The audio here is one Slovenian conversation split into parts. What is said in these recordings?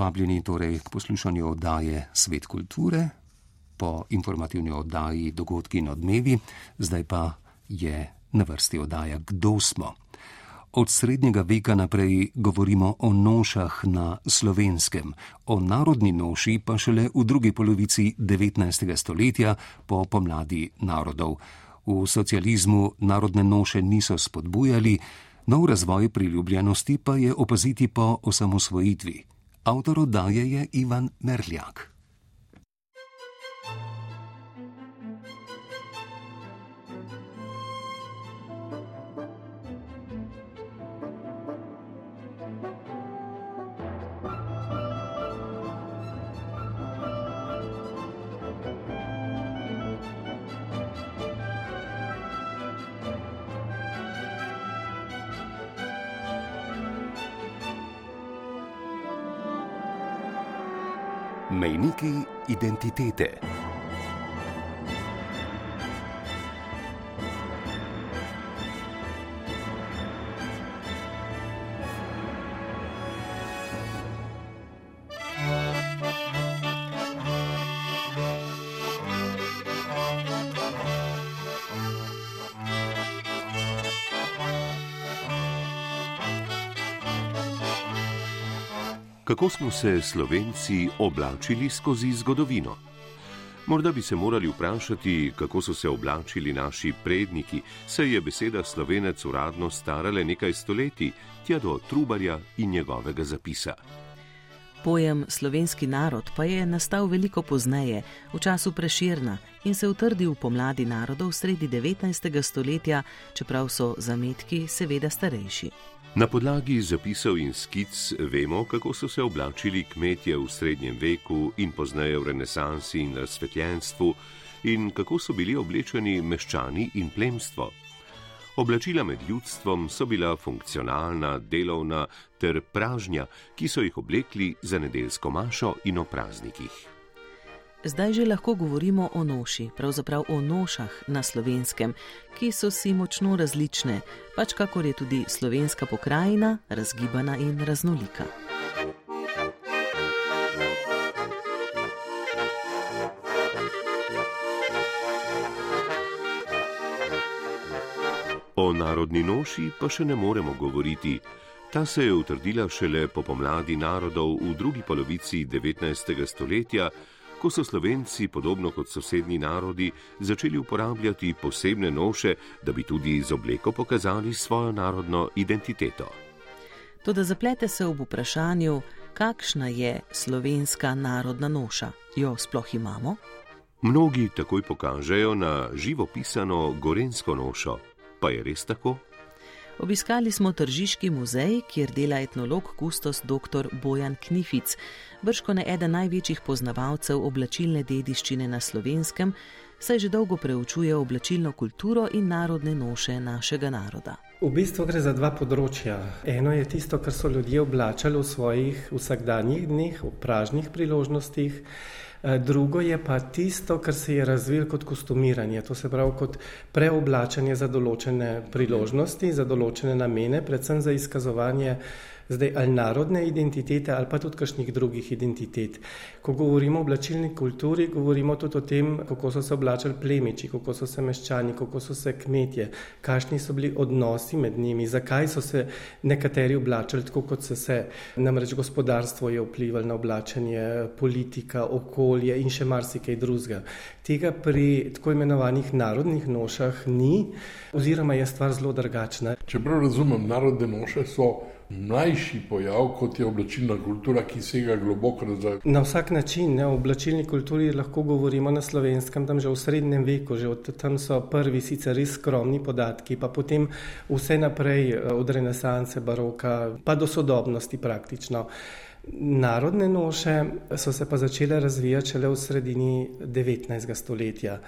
Vabljeni torej k poslušanju oddaje Svet kulture po informativni oddaji Dogodki in odmevi, zdaj pa je na vrsti oddaja Kdo smo. Od srednjega veka naprej govorimo o nošah na slovenskem, o narodni noši pa šele v drugi polovici 19. stoletja po pomladi narodov. V socializmu narodne noše niso spodbujali, nov razvoj priljubljenosti pa je opaziti po osamosvojitvi. Avtor oddaje je Ivan Merljak. Mejniki Kako smo se Slovenci oblačili skozi zgodovino? Morda bi se morali vprašati, kako so se oblačili naši predniki, saj je beseda slovenec uradno starale nekaj stoletij, tja do Trubarja in njegovega zapisa. Pojem slovenski narod pa je nastal veliko pozneje, v času preširna in se utrdil pomladi narodov sredi 19. stoletja, čeprav so zametki seveda starejši. Na podlagi zapisov in skic vemo, kako so se oblačili kmetje v srednjem veku in pozneje v renesansi in razsvetljenstvu, in kako so bili oblečeni meščani in plemstvo. Oblačila med ljudstvom so bila funkcionalna, delovna ter pražnja, ki so jih oblekli za nedeljsko mašo in o praznikih. Zdaj že lahko govorimo o noši, pravzaprav o nošah na slovenskem, ki so si močno različne, pač kakor je tudi slovenska pokrajina razgibana in raznolika. O narodni noši pa še ne moremo govoriti. Ta se je utrdila šele po pomladi narodov v drugi polovici 19. stoletja ko so Slovenci, podobno kot sosednji narodi, začeli uporabljati posebne noše, da bi tudi z obleko pokazali svojo narodno identiteto. Toda zaplete se ob vprašanju, kakšna je slovenska narodna noša. Jo sploh imamo? Mnogi takoj pokažejo na živo pisano gorensko nošo. Pa je res tako? Obiskali smo Tržiški muzej, kjer dela etnolog kustos dr. Bojan Knific, brško ne eden največjih poznavalcev oblačilne dediščine na slovenskem, saj že dolgo preučuje oblačilno kulturo in narodne noše našega naroda. V bistvu gre za dva področja. Eno je tisto, kar so ljudje oblačali v svojih vsakdanjih dneh, v pražnih priložnostih. Eh, drugo je pa tisto, kar se je razvilo kot kostumiranje, to se pravi kot preoblačanje za določene priložnosti, za določene namene, predvsem za izkazovanje zdaj ali narodne identitete ali pa tudi kakšnih drugih identitet. Ko govorimo o oblačilni kulturi, govorimo tudi o tem, kako so se oblačili plemiči, kako so se meščani, kako so se kmetje, kakšni so bili odnosi med njimi, zakaj so se nekateri oblačili tako, kot so se. Namreč gospodarstvo je vplivalo na oblačenje, politika, okolje in še marsikaj drugega. Tega pri tako imenovanih narodnih nošah ni, oziroma je stvar zelo drugačna. Čeprav razumem, narodne noše so mlajši pojav, kot je oblačilna kultura, ki sega globoko nazaj. Na vsak način, ne, o oblačilni kulturi lahko govorimo na slovenskem, tam že v srednjem veku, že od tam so prvi sicer res skromni podatki, pa potem vse naprej eh, od renesanse, baroka, pa do sodobnosti praktično. Narodne noše so se pa začele razvijati šele v sredini 19. stoletja.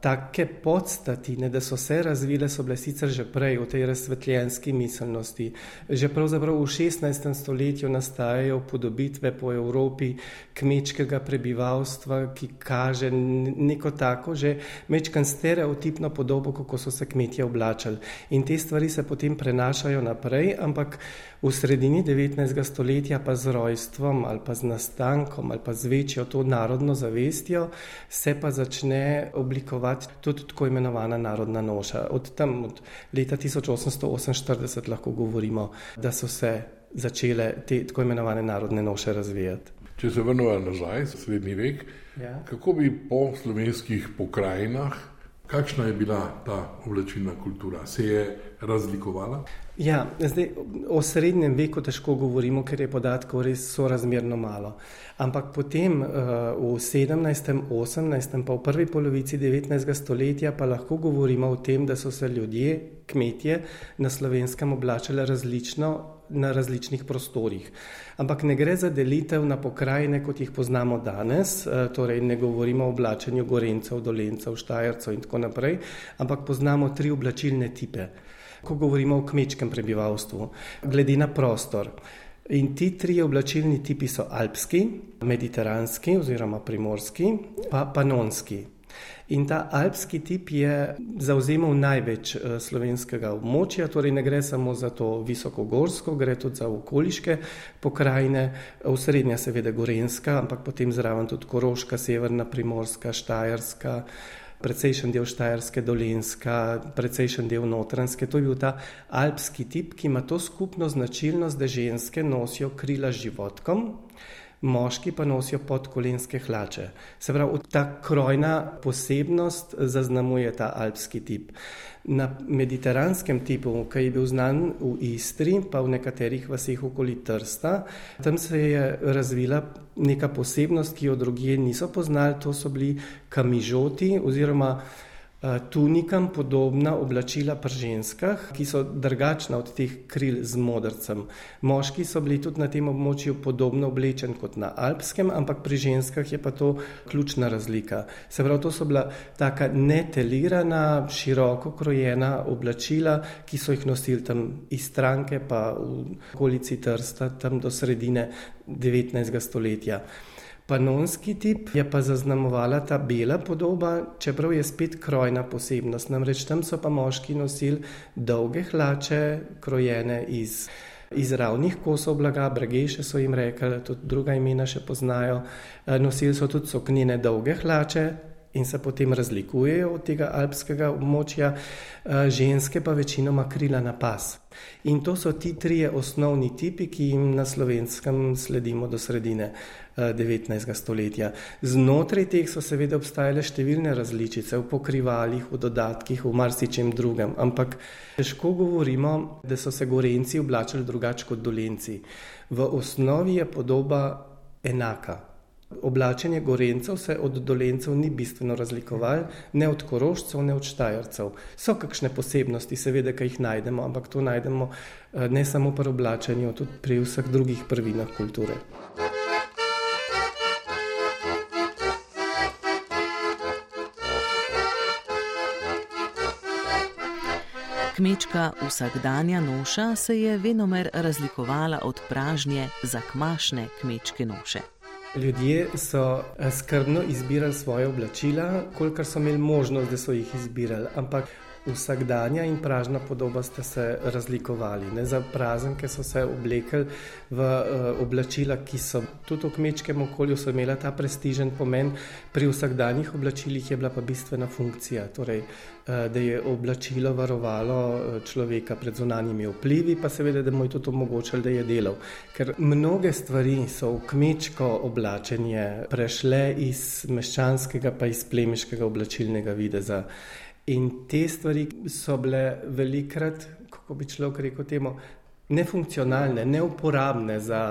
Take podstatine, da so se razvile, so bile sicer že prej v tej razsvetljenski miselnosti. Že pravzaprav v 16. stoletju nastajajo podobitve po Evropi kmečkega prebivalstva, ki kaže neko tako že mečkan stereotipno podobo, kako so se kmetje oblačali. In te stvari se potem prenašajo naprej, ampak v sredini 19. stoletja pa z rojstvom ali pa z nastankom ali pa z večjo to narodno zavestjo se pa začne oblikovati tudi tako imenovana narodna noša. Od tam, od leta 1848 lahko govorimo, da so se začele te tako imenovane narodne noše razvijati. Če se vrnemo nazaj, srednji vek, ja. kako bi po slovenskih pokrajinah, kakšna je bila ta oblačilna kultura, se je razlikovala? Ja, zdaj, o srednjem veku težko govorimo, ker je podatkov res sorazmerno malo. Ampak potem uh, v 17., 18., pa v prvi polovici 19. stoletja pa lahko govorimo o tem, da so se ljudje, kmetje na slovenskem oblačali različno na različnih prostorih. Ampak ne gre za delitev na pokrajine, kot jih poznamo danes, uh, torej ne govorimo o oblačenju gorencev, dolencev, štajercev in tako naprej, ampak poznamo tri oblačilne tipe ko govorimo o kmečkem prebivalstvu, glede na prostor. In ti tri oblačilni tipi so alpski, mediteranski oziroma primorski, pa panonski. In ta alpski tip je zauzemal največ eh, slovenskega območja, torej ne gre samo za to visokogorsko, gre tudi za okoliške pokrajine, v srednja seveda Gorenska, ampak potem zraven tudi Koroška, Severna Primorska, Štajerska, precejšen del Štajerske, Dolenska, precejšen del Notranske. To je bil ta alpski tip, ki ima to skupno značilnost, da ženske nosijo krila životkom moški pa nosijo podkolenske hlače. Se pravi, ta krojna posebnost zaznamuje ta alpski tip. Na mediteranskem tipu, ki je bil znan v Istri, pa v nekaterih vaseh okoli Trsta, tam se je razvila neka posebnost, ki jo drugje niso poznali, to so bili kamižoti oziroma tunikam podobna oblačila pri ženskah, ki so drugačna od teh kril z modrcem. Moški so bili tudi na tem območju podobno oblečeni kot na alpskem, ampak pri ženskah je pa to ključna razlika. Se pravi, to so bila taka netelirana, široko krojena oblačila, ki so jih nosili tam iz stranke, pa v okolici Trsta, tam do sredine 19. stoletja. Panonski tip je pa zaznamovala ta bela podoba, čeprav je spet krojna posebnost. Namreč tam so pa moški nosili dolge hlače, krojene iz, iz ravnih kosov blaga, bregeše so jim rekli, tudi druga imena še poznajo. Eh, nosili so tudi soknine dolge hlače, in se potem razlikujejo od tega alpskega območja, eh, ženske pa večinoma krila na pas. In to so ti trije osnovni tipi, ki jim na slovenskem sledimo do sredine 19. Eh, stoletja. Znotraj teh so seveda obstajale številne različice v pokrivalih, v dodatkih, v marsičem drugem, ampak težko govorimo, da so se gorenci oblačili drugače kot dolenci. V osnovi je podoba enaka. Oblačenje gorencev se od dolencev ni bistveno razlikovalo, ne od korošcev, ne od štajercev. So kakšne posebnosti, seveda, ki jih najdemo, ampak to najdemo eh, ne samo pri oblačenju, tudi pri vseh drugih prvinah kulture. Kmečka vsakdanja noša se je venomer razlikovala od pražnje zakmašne kmečke noše. Ljudje so eh, skrbno izbirali svoje oblačila, kolikor so imeli možnost, da so jih izbirali. Ampak vsakdanja in pražna podoba sta se razlikovali. Ne? Za praznike so se oblekli v uh, oblačila, ki so tudi v kmečkem okolju imela ta prestižen pomen, pri vsakdanjih oblačilih je bila pa bistvena funkcija, torej, uh, da je oblačilo varovalo človeka pred zunanjimi vplivi, pa seveda, da mu je tudi omogočalo, da je delal. Ker mnoge stvari so v kmečko oblačenje prešle iz meščanskega pa iz plemiškega oblačilnega videza. In te stvari so bile velikrat, kako bi človek rekel, temu, nefunkcionalne, neuporabne za,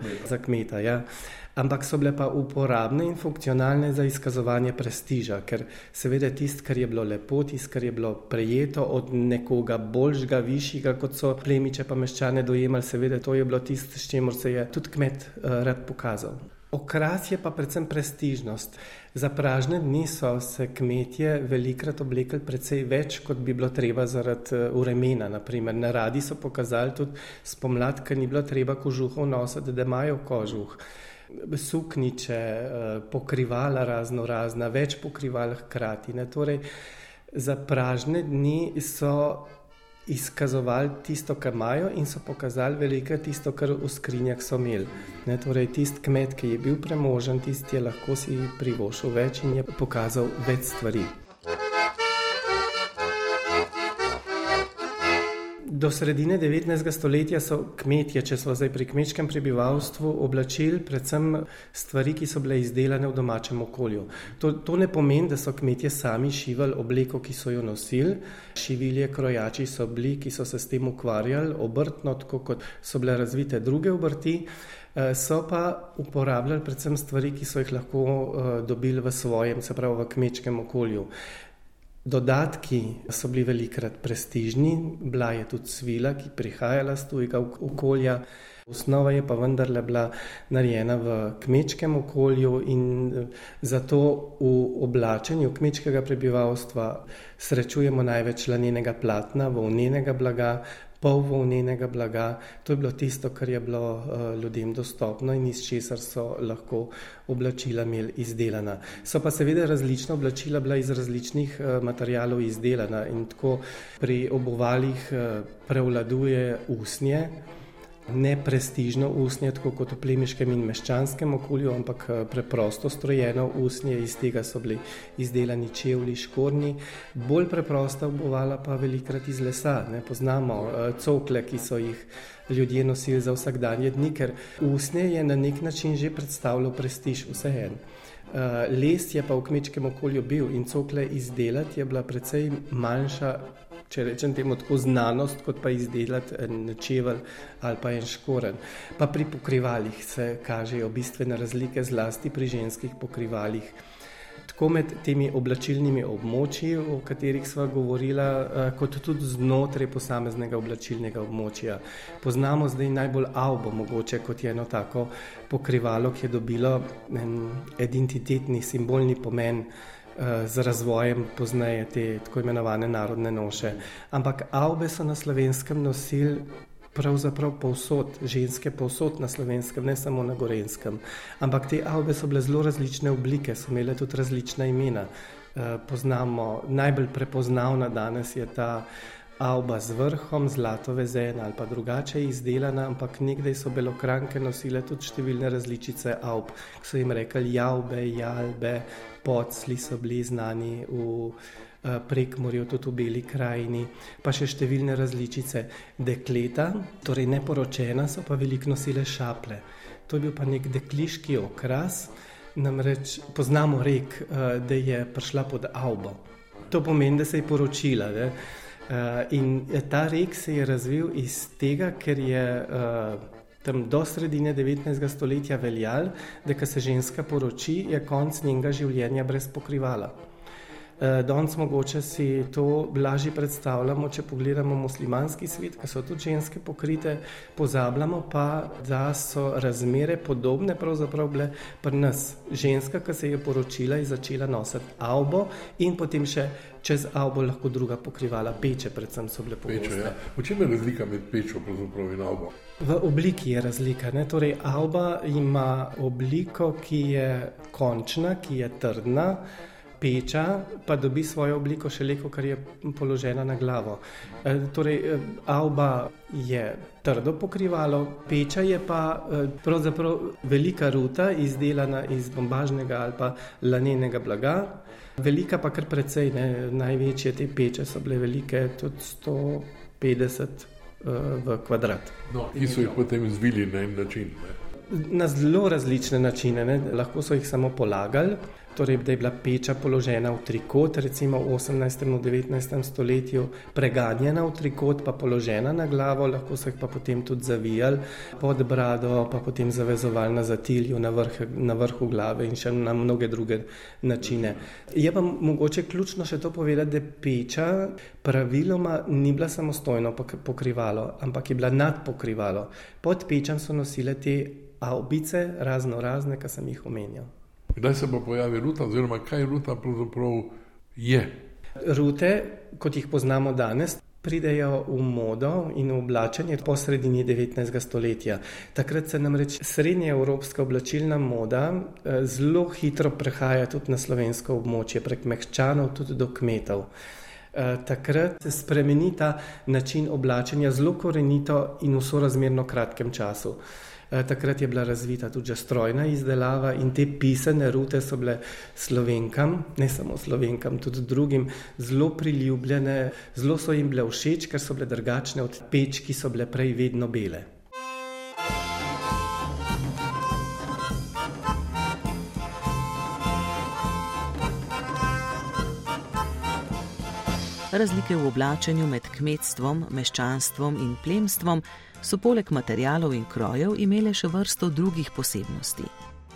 uh, za kmeta. Ja. Ampak so bile pa uporabne in funkcionalne za izkazovanje prestiža, ker seveda tisto, kar je bilo lepo, tisto, kar je bilo prejeto od nekoga boljšega, višjega, kot so plemiče pa meščane dojemali, seveda to je bilo tisto, s čimer se je tudi kmet uh, rad pokazal. Okras je pa predvsem prestižnost. Za pražne dni so se kmetje velikrat oblekli precej več, kot bi bilo treba zaradi eh, vremena. Naprimer, na radi so pokazali tudi spomlad, ker ni bilo treba kožuhov nositi, da imajo kožuh. Sukniče, eh, pokrivala razno razna, več pokrival hkrati. Torej, za pražne dni so izkazovali tisto, kar imajo, in so pokazali veliko tisto, kar v skrinjah so imeli. Ne, torej, tisti kmet, ki je bil premožen, tisti je lahko si privošil več in je pokazal več stvari. Do sredine 19. stoletja so kmetje, če so zdaj pri kmečkem prebivalstvu, oblačili predvsem stvari, ki so bile izdelane v domačem okolju. To, to ne pomeni, da so kmetje sami šivali obleko, ki so jo nosili. Šivilje, krojači so bili, ki so se s tem ukvarjali, obrtno, tako kot so bile razvite druge obrti. Eh, so pa uporabljali predvsem stvari, ki so jih lahko uh, dobili v svojem, se pravi v kmečkem okolju. Dodatki so bili velikrat prestižni, bila je tudi svila, ki prihajala iz tujega okolja. Osnova je pa vendarle bila narejena v kmečkem okolju in eh, zato v oblačenju kmečkega prebivalstva srečujemo največ lanenega platna, volnenega blaga, pol volnenega blaga. To je bilo tisto, kar je bilo uh, ljudem dostopno in iz česar so lahko oblačila imeli izdelana. So pa seveda različna oblačila bila iz različnih uh, materijalov izdelana in tako pri obuvalih uh, prevladuje usnje ne prestižno usnje, kot v plemiškem in meščanskem okolju, ampak eh, preprosto strojeno usnje, iz tega so bili izdelani čevlji, škorni, bolj preprosta obuvala pa velikrat iz lesa. Ne poznamo uh, cokle, ki so jih ljudje nosili za vsakdanje dni, ker usnje je na nek način že predstavljalo prestiž vseeno. Uh, les je pa v kmečkem okolju bil in cokle izdelati je bila precej manjša če rečem temu tako znanost, kot pa izdelati en čevelj ali pa en škoren. Pa pri pokrivalih se kažejo bistvene razlike, zlasti pri ženskih pokrivalih. Tako med temi oblačilnimi območji, o katerih smo govorili, eh, kot tudi znotraj posameznega oblačilnega območja. Poznamo zdaj najbolj avbo, mogoče kot eno tako pokrivalo, ki je dobilo en identitetni, simbolni pomen z razvojem pozneje te tako imenovane narodne noše. Ampak avbe so na slovenskem nosili pravzaprav povsod, ženske povsod na slovenskem, ne samo na gorenskem. Ampak te avbe so bile zelo različne oblike, so imele tudi različna imena. Eh, poznamo, najbolj prepoznavna danes je ta Alba z vrhom, zlato vezen ali pa drugače izdelana, ampak nekdaj so belokranke nosile tudi številne različice alb, ki so jim rekli javbe, jalbe, podsli so bili znani v eh, prekmorju, tudi v beli krajini, pa še številne različice. Dekleta, torej neporočena, so pa veliko nosile šaple. To je bil pa nek dekliški okras, namreč poznamo rek, eh, da je prišla pod albo. To pomeni, da se je poročila. Ne? Uh, in ta rek se je razvil iz tega, ker je uh, tam do sredine 19. stoletja veljal, da se ženska poroči, je konc njenega življenja brez pokrivala. Eh, danes mogoče si to lažje predstavljamo, če pogledamo muslimanski svet, ki so tudi ženske pokrite, pozabljamo pa, da so razmere podobne pravzaprav bile pri nas. Ženska, ki se je poročila, je začela nositi avbo in potem še čez avbo lahko druga pokrivala peče, predvsem so bile pokrite. Ja. V čem je razlika med pečo in avbo? V obliki je razlika. Ne? Torej, avba ima obliko, ki je končna, ki je trdna peča pa dobi svojo obliko šele, ko je položena na glavo. E, torej, e, avba je trdo pokrivalo, peča je pa e, pravzaprav velika ruta, izdelana iz bombažnega ali pa lanenega blaga. Velika pa kar precej, ne? največje te peče so bile velike, tudi 150 uh, v kvadrat. No, ki so jih potem zvili na en način. Ne? Na zelo različne načine, ne? lahko so jih samo polagali, torej da je bila peča položena v trikot, recimo v 18. in 19. stoletju preganjena v trikot, pa položena na glavo, lahko so jih pa potem tudi zavijali pod brado, pa potem zavezovali na zatilju, na, vrh, na vrhu glave in še na mnoge druge načine. Je pa mogoče ključno še to povedati, da peča praviloma ni bila samostojno pokrivalo, ampak je bila nadpokrivalo. Pod pečem so nosile te avbice, razno razne, ki sem jih omenjal. Kdaj se bo pojavila ruta, oziroma kaj ruta pravzaprav je? Rute, kot jih poznamo danes, pridejo v modo in v oblačenje po sredini 19. stoletja. Takrat se namreč srednja evropska oblačilna moda eh, zelo hitro prehaja tudi na slovensko območje, prek mehčanov tudi do kmetov. Eh, takrat se spremeni ta način oblačenja zelo korenito in v sorazmerno kratkem času. Eh, takrat je bila razvita tudi strojna izdelava in te pisane rute so bile slovenkam, ne samo slovenkam, tudi drugim, zelo priljubljene, zelo so jim bile všeč, ker so bile drugačne od peč, ki so bile prej vedno bele. Razlike v oblačenju med kmetstvom, meščanstvom in plemstvom so poleg materijalov in krojev imele še vrsto drugih posebnosti.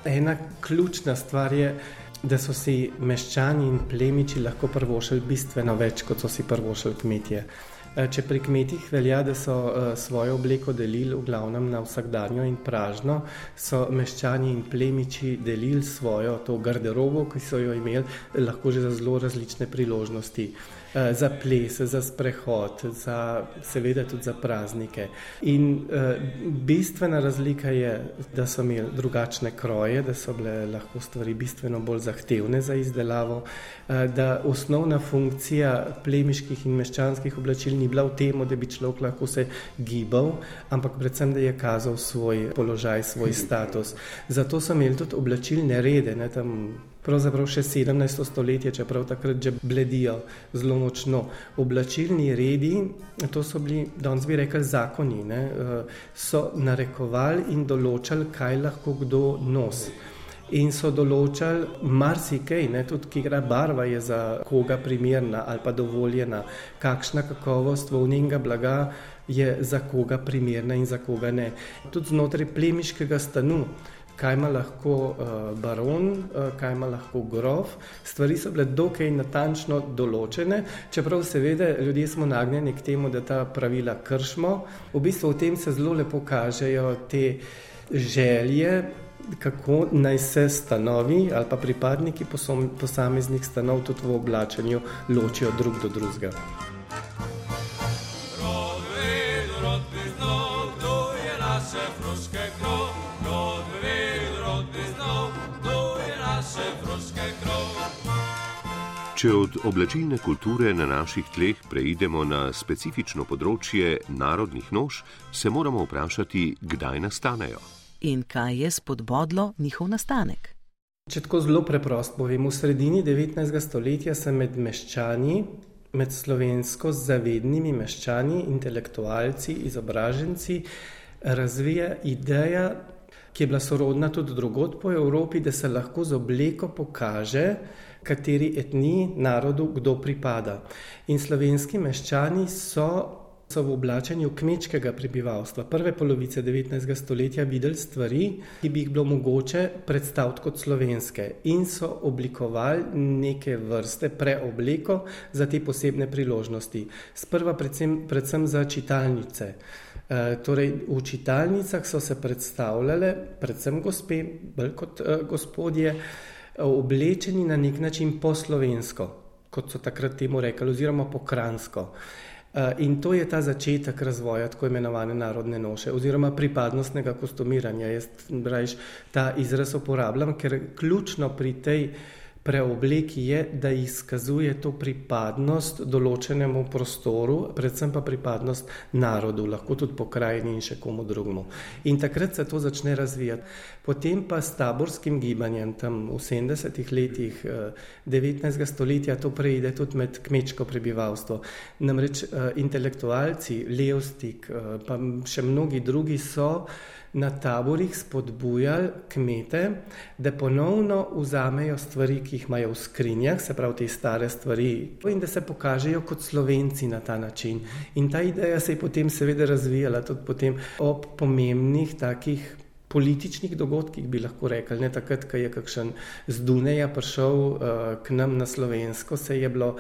Ena ključna stvar je, da so si meščani in plemiči lahko prvošili bistveno več, kot so si prvošili kmetje. Eh, če pri kmetih velja, da so uh, svojo obleko delili v glavnem na vsakdanjo in pražno, so meščani in plemiči delili svojo to garderobo, ki so jo imeli, lahko že za zelo različne priložnosti. Uh, za ples, za sprehod, za, seveda tudi za praznike. In uh, bistvena razlika je, da so imeli drugačne kroje, da so bile lahko stvari bistveno bolj zahtevne za izdelavo, uh, da osnovna funkcija plemiških in meščanskih oblačil ni bila v tem, da bi človek lahko se gibal, ampak predvsem, da je kazal svoj položaj, svoj status. Zato so imeli tudi oblačilne rede, ne, tam pravzaprav še 17. stoletje, čeprav takrat že bledijo zelo močno. Oblačilni redi, to so bili, danes bi rekli, zakoni, ne, eh, so narekovali in določali, kaj lahko kdo nosi in so določali marsikaj, ne, tudi kira barva je za koga primerna ali pa dovoljena, kakšna kakovost volnega blaga je za koga primerna in za koga ne. Tudi znotraj plemiškega stanu. Kaj ima lahko uh, baron, uh, kaj ima lahko grof. Stvari so bile dokaj natančno določene, čeprav seveda ljudje smo nagnjeni k temu, da ta pravila kršimo. V bistvu v tem se zelo lepo kažejo te želje kako naj se stanovi ali pa pripadniki posameznih stanov tudi v oblačenju ločijo drug do drugega. Če od oblačilne kulture na naših tleh preidemo na specifično področje narodnih nož, se moramo vprašati, kdaj nastanejo in kaj je spodbodlo njihov nastanek. Če tako zelo preprosto povem, v sredini 19. stoletja se med meščani, med slovensko zavednimi meščani, intelektualci, izobraženci, razvija ideja, ki je bila sorodna tudi drugot po Evropi, da se lahko z obleko pokaže, kateri etni narodu kdo pripada. In slovenski meščani so so v oblačenju kmečkega prebivalstva prve polovice 19. stoletja videli stvari, ki bi jih bilo mogoče predstaviti kot slovenske in so oblikovali neke vrste preobleko za te posebne priložnosti. Sprva predvsem, predvsem za čitalnice. E, torej, v čitalnicah so se predstavljale predvsem gospe, bolj kot e, gospodje, oblečeni na nek način po slovensko, kot so takrat temu rekli, oziroma po kransko. Eh, in to je ta začetek razvoja tako imenovane narodne noše oziroma pripadnostnega kostumiranja. Jaz rajš ta izraz uporabljam, ker ključno pri tej preobleki je, da izkazuje to pripadnost določenemu prostoru, predvsem pa pripadnost narodu, lahko tudi pokrajini in še komu drugemu. In takrat se to začne razvijati. Potem pa s taborskim gibanjem, tam v 70-ih letih 19. Eh, stoletja, to preide tudi med kmečko prebivalstvo. Namreč eh, intelektualci, Levstik, eh, pa še mnogi drugi so na taborih spodbujali kmete, da ponovno vzamejo stvari, ki jih imajo v skrinjah, se pravi te stare stvari, in da se pokažejo kot slovenci na ta način. In ta ideja se je potem seveda razvijala tudi potem ob pomembnih takih. Političnih dogodkih bi lahko rekli, ne takrat, ko je kakšen z Duneja prišel uh, k nam na slovensko, se je bilo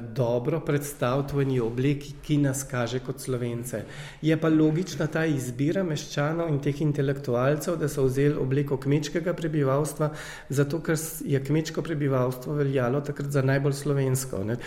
dobro predstaviti v eni obliki, ki nas kaže kot slovence. Je pa logična ta izbira meščanov in teh intelektualcev, da so vzeli obliko kmečkega prebivalstva, zato ker je kmečko prebivalstvo veljalo takrat za najbolj slovensko. Ne?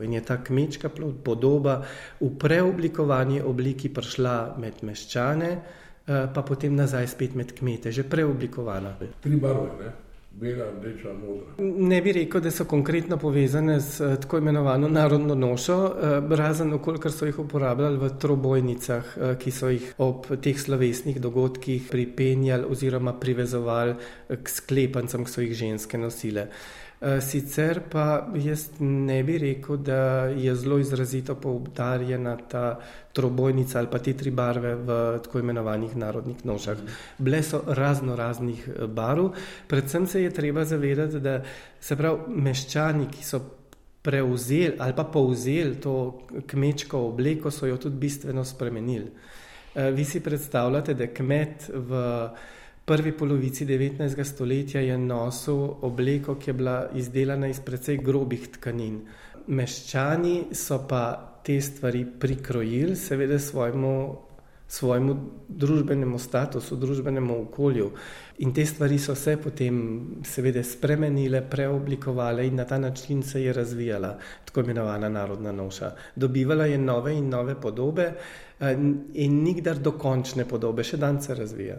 In je ta kmečka podoba v preoblikovani obliki prišla med meščane, eh, pa potem nazaj spet med kmete, že preoblikovana. Tri barve, ne? Bela, rdeča, modra. Ne bi rekel, da so konkretno povezane z eh, tako imenovano narodno nošo, eh, razen okolikor so jih uporabljali v trobojnicah, eh, ki so jih ob teh slovesnih dogodkih pripenjali oziroma privezovali k sklepancem, ki so jih ženske nosile. Eh, sicer pa jaz ne bi rekel, da je zelo izrazito poudarjena ta trobojnica ali pa te tri barve v tako imenovanih narodnih nožah. Bile so razno raznih eh, barv, predvsem se je treba zavedati, da se prav meščani, ki so prevzeli ali pa povzeli to kmečko obleko, so jo tudi bistveno spremenili. Eh, vi si predstavljate, da kmet v prvi polovici 19. stoletja je nosil obleko, ki je bila izdelana iz precej grobih tkanin. Meščani so pa te stvari prikrojili, seveda svojemu, svojemu družbenemu statusu, družbenemu okolju. In te stvari so se potem seveda spremenile, preoblikovale in na ta način se je razvijala tako imenovana narodna noša. Dobivala je nove in nove podobe eh, in nikdar dokončne podobe, še dan se razvija.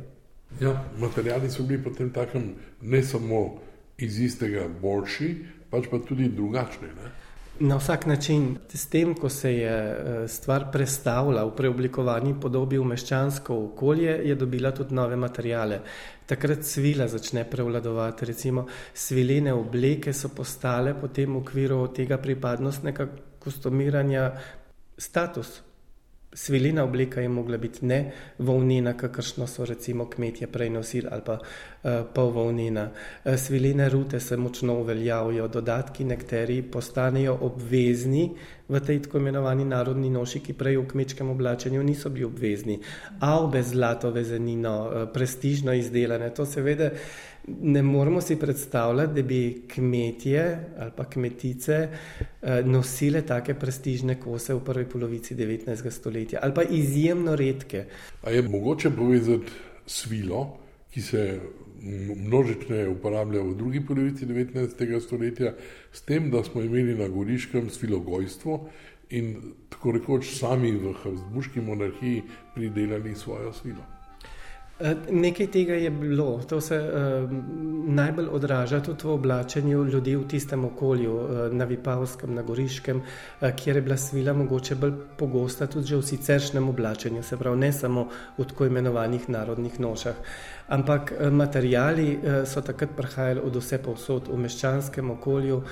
Ja, materiali so bili potem takem ne samo iz istega boljši, pač pa tudi drugačni. Ne? Na vsak način, s tem, ko se je eh, stvar predstavila v preoblikovanji podobi v meščansko okolje, je dobila tudi nove materijale. Takrat svila začne prevladovati, recimo svilene obleke so postale potem v okviru tega pripadnostnega kostumiranja status. Svilina oblika je mogla biti ne volnina, kakršno so recimo kmetje prej nosili, ali pa uh, pol volnina. Uh, sviline rute se močno uveljavijo, dodatki nekateri postanejo obvezni v tej tako imenovani narodni noši, ki prej v kmečkem oblačenju niso bili obvezni. Avbe zlato vezenino, uh, prestižno izdelane, to seveda ne moremo si predstavljati, da bi kmetje ali pa kmetice eh, nosile take prestižne kose v prvi polovici 19. stoletja ali pa izjemno redke. A je mogoče povezati svilo, ki se množične uporablja v drugi polovici 19. stoletja, s tem, da smo imeli na Goriškem svilogojstvo in tako rekoč sami v Habsburški monarhiji pridelali svojo svilo. Eh, nekaj tega je bilo, to se uh, najbolj odraža tudi v oblačenju ljudi v tistem okolju, uh, na Vipavskem, na Goriškem, uh, kjer je bila svila mogoče bolj pogosta tudi že v siceršnjem oblačenju, se pravi ne samo v tako imenovanih narodnih nošah. Ampak materijali uh, so takrat prihajali od vse povsod, v meščanskem okolju uh,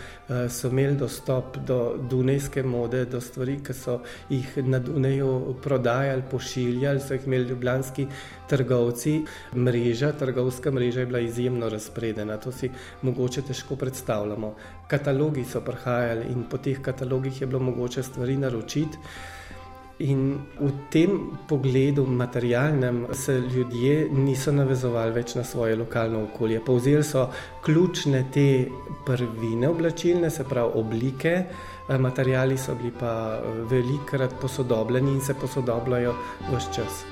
so imeli dostop do dunajske mode, do stvari, ki so jih na Dunaju prodajali, pošiljali, so jih imeli ljubljanski trgovci. Mreža, trgovska mreža je bila izjemno razpredena, to si mogoče težko predstavljamo. Katalogi so prihajali in po teh katalogih je bilo mogoče stvari naročiti. In v tem pogledu, materialnem, se ljudje niso navezovali več na svoje lokalno okolje. Povzeli so ključne te prvine oblačilne, se pravi oblike, materiali so bili pa velikrat posodobljeni in se posodobljajo vse čas.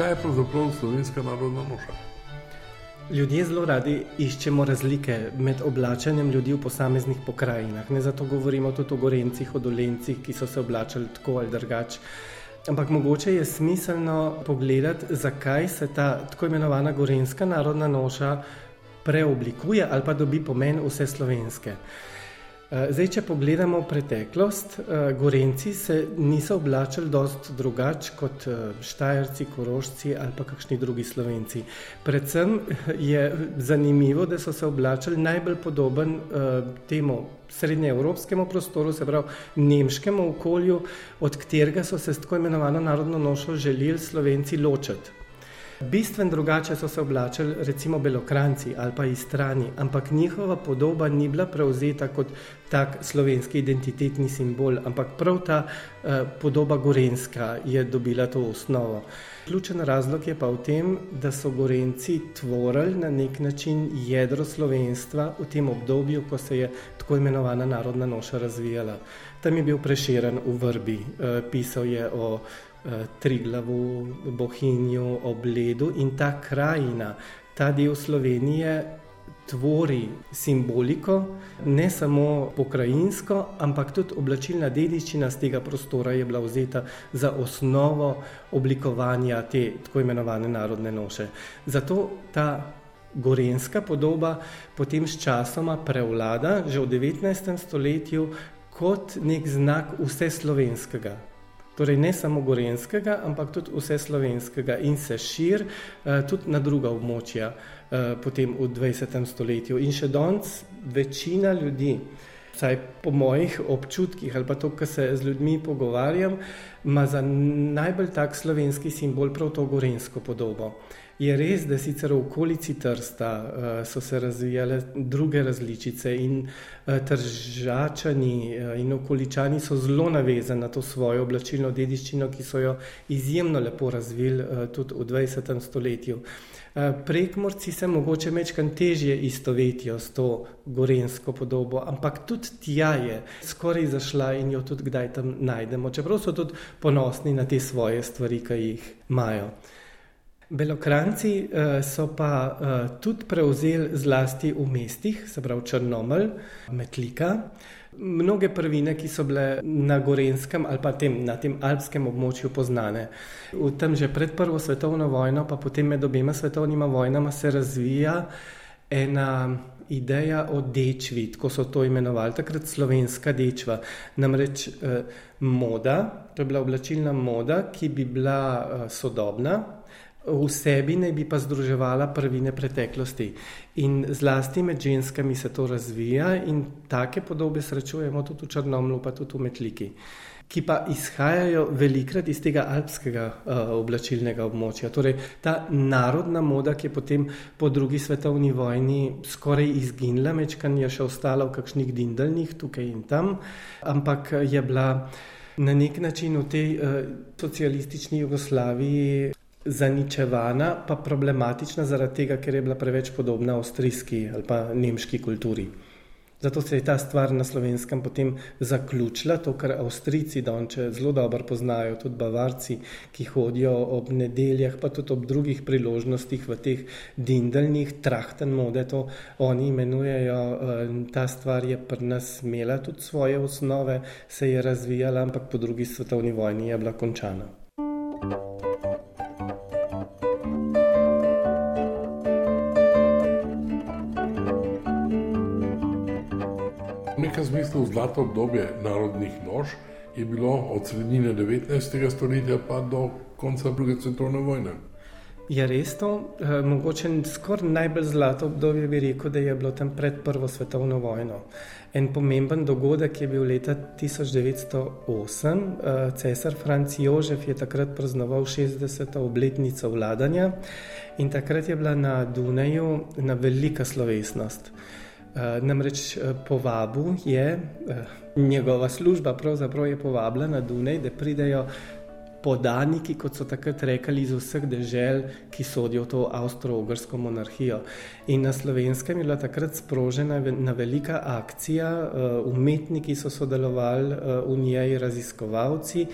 kaj je pravzaprav slovenska narodna noša? Ljudje zelo radi iščemo razlike med oblačenjem ljudi v posameznih pokrajinah. Ne zato govorimo tudi o gorencih, o dolencih, ki so se oblačili tako ali drugače. Ampak mogoče je smiselno pogledati, zakaj se ta tako imenovana gorenska narodna noša preoblikuje ali pa dobi pomen vse slovenske. Eh, zdaj, če pogledamo preteklost, eh, Gorenci se niso oblačili dost drugače kot eh, Štajerci, Korošci ali pa kakšni drugi Slovenci. Predvsem je zanimivo, da so se oblačili najbolj podoben temu srednjeevropskemu prostoru, se pravi nemškemu okolju, od katerega so se s tako imenovano narodno nošo želeli Slovenci ločiti. Bistven drugače so se oblačili recimo belokranci ali pa istrani, ampak njihova podoba ni bila prevzeta kot tak slovenski identitetni simbol, ampak prav ta eh, podoba gorenska je dobila to osnovo. Ključen razlog je pa v tem, da so gorenci tvorili na nek način jedro slovenstva v tem obdobju, ko se je tako imenovana narodna noša razvijala. Tam je bil preširen v vrbi, eh, pisal je o Triglavu, Bohinju, Obledu in ta krajina, ta del Slovenije tvori simboliko, ne samo pokrajinsko, ampak tudi oblačilna dediščina z tega prostora je bila vzeta za osnovo oblikovanja te tako imenovane narodne noše. Zato ta gorenska podoba potem s časoma prevlada že v 19. stoletju kot nek znak vse slovenskega. Torej, ne samo gorenskega, ampak tudi vse slovenskega in se širi uh, tudi na druga območja uh, potem v 20. stoletju. In še danes večina ljudi, vsaj po mojih občutkih ali pa to, kar se z ljudmi pogovarjam, ima za najbolj tak slovenski simbol prav to gorensko podobo. Je res, da sicer v okolici Trsta uh, so se razvijale druge različice in uh, tržačani uh, in okoličani so zelo navezani na to svojo oblačilno dediščino, ki so jo izjemno lepo razvili uh, tudi v 20. stoletju. Uh, prekmorci se mogoče mečkan težje istovetijo s to gorensko podobo, ampak tudi tja je skoraj zašla in jo tudi kdaj tam najdemo, čeprav so tudi ponosni na te svoje stvari, ki jih imajo. Belokranci uh, so pa uh, tudi prevzeli zlasti v mestih, se pravi Črnomelj, Metlika. Mnoge prvine, ki so bile na Gorenskem ali pa tem, na tem alpskem območju poznane. V tem že pred Prvo svetovno vojno, pa potem med obema svetovnima vojnama se razvija ena ideja o dečvi, ko so to imenovali takrat slovenska dečva. Namreč eh, moda, to je bila oblačilna moda, ki bi bila eh, sodobna, v sebi naj bi pa združevala prvine preteklosti. In zlasti med ženskami se to razvija in take podobe srečujemo tudi v Črnomlu, pa tudi v Metliki, ki pa izhajajo velikrat iz tega alpskega uh, oblačilnega območja. Torej, ta narodna moda, ki je potem po drugi svetovni vojni skoraj izginila, mečkan je še ostala v kakšnih dindaljnih tukaj in tam, ampak je bila na nek način v tej uh, socialistični Jugoslaviji zaničevana, pa problematična zaradi tega, ker je bila preveč podobna avstrijski ali pa nemški kulturi. Zato se je ta stvar na slovenskem potem zaključila, to, kar Avstrijci donče zelo dobro poznajo, tudi Bavarci, ki hodijo ob nedeljah, pa tudi ob drugih priložnostih v teh dindaljnih trahten mode, to oni imenujejo. Ta stvar je pri nas imela tudi svoje osnove, se je razvijala, ampak po drugi svetovni vojni je bila končana. Nekem smislu zlato obdobje narodnih nož je bilo od sredine 19. stoletja pa do konca druge svetovne vojne. Je res to? E, mogoče skoraj najbolj zlato obdobje bi rekel, da je bilo tam pred Prvo svetovno vojno. En pomemben dogodek je bil leta 1908. E, cesar Franc Jožef je takrat praznoval 60. obletnico vladanja in takrat je bila na Dunaju na velika slovesnost. Uh, namreč uh, povabil je uh, njegova služba, pravzaprav je povabila na Dunaj, da pridejo podaniki, kot so takrat rekli, iz vseh dežel, ki sodijo v to avstro-ogrsko monarhijo. In na slovenskem je bila takrat sprožena ena velika akcija, umetniki so sodelovali v njej, raziskovalci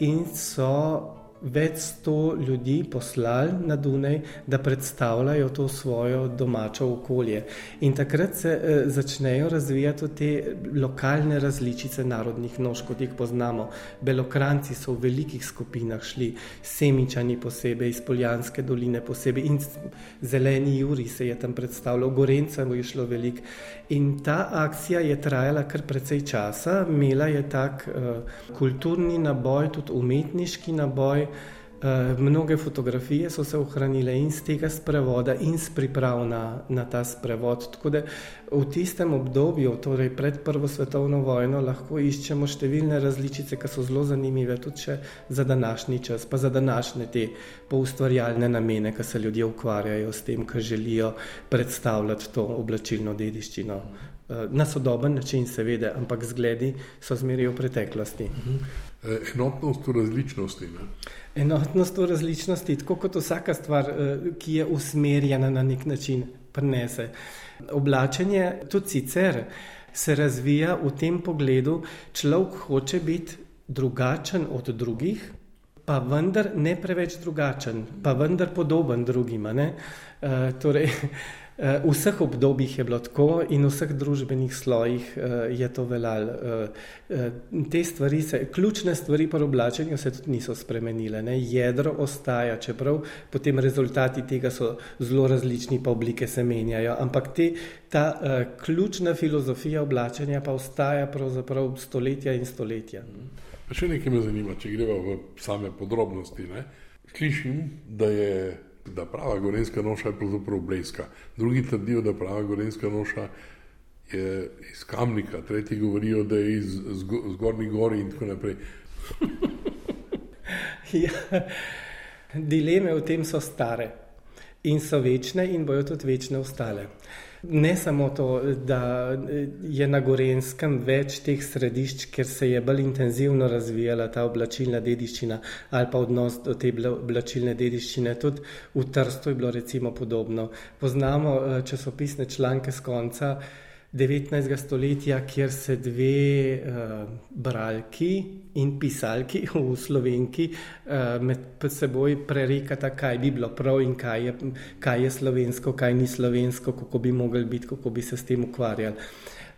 in so več sto ljudi poslali na Dunaj, da predstavljajo to svojo domačo okolje. In takrat se eh, začnejo razvijati te lokalne različice narodnih nož, kot jih poznamo. Belokranci so v velikih skupinah šli, semičani posebej, iz Poljanske doline posebej in zeleni Juri se je tam predstavljal, Gorencem je šlo veliko. In ta akcija je trajala kar precej časa, imela je tak uh, kulturni naboj, tudi umetniški naboj. Uh, mnoge fotografije so se ohranile in z tega sprevoda, in z priprav na, na ta sprevod. Tako da v tistem obdobju, torej pred Prvo svetovno vojno, lahko iščemo številne različice, ki so zelo zanimive tudi za današnji čas, pa za današnje te poustvarjalne namene, ki se ljudje ukvarjajo s tem, ki želijo predstavljati to oblačilno dediščino. Uh, na sodoben način, seveda, ampak zgledi so zmeri v preteklosti. Uh -huh. Enotnost v različnosti. Ne? Enotnost v različnosti, tako kot vsaka stvar, eh, ki je usmerjena na nek način, prenese. Oblačenje tudi sicer se razvija v tem pogledu, človek hoče biti drugačen od drugih, pa vendar ne preveč drugačen, pa vendar podoben drugima. Uh, torej, V vseh obdobjih je bilo tako in v vseh družbenih slojih eh, je to veljalo. Eh, eh, te stvari, se, ključne stvari pri oblačenju se tudi niso spremenile. Ne? Jedro ostaja, čeprav potem rezultati tega so zelo različni, pa oblike se menjajo. Ampak te, ta ključna filozofija oblačenja pa ostaja pravzaprav stoletja in stoletja. Pa še nekaj me zanima, če gremo v same podrobnosti. Ne? Slišim, da je da prava gorenska noša je pravzaprav bleska. Drugi trdijo, da prava gorenska noša je iz kamnika, tretji govorijo, da je iz zgornjih gori in tako naprej. ja, dileme v tem so stare in so večne in bojo tudi večne ostale. Ne samo to, da je na Gorenskem več teh središč, ker se je bolj intenzivno razvijala ta oblačilna dediščina ali pa odnos do te oblačilne dediščine, tudi v Trstu je bilo recimo podobno. Poznamo eh, časopisne članke z konca 19. stoletja, kjer se dve uh, bralki in pisalki v slovenki uh, med seboj prerekata, kaj bi bilo prav in kaj je, kaj je slovensko, kaj ni slovensko, kako bi mogli biti, kako bi se s tem ukvarjali.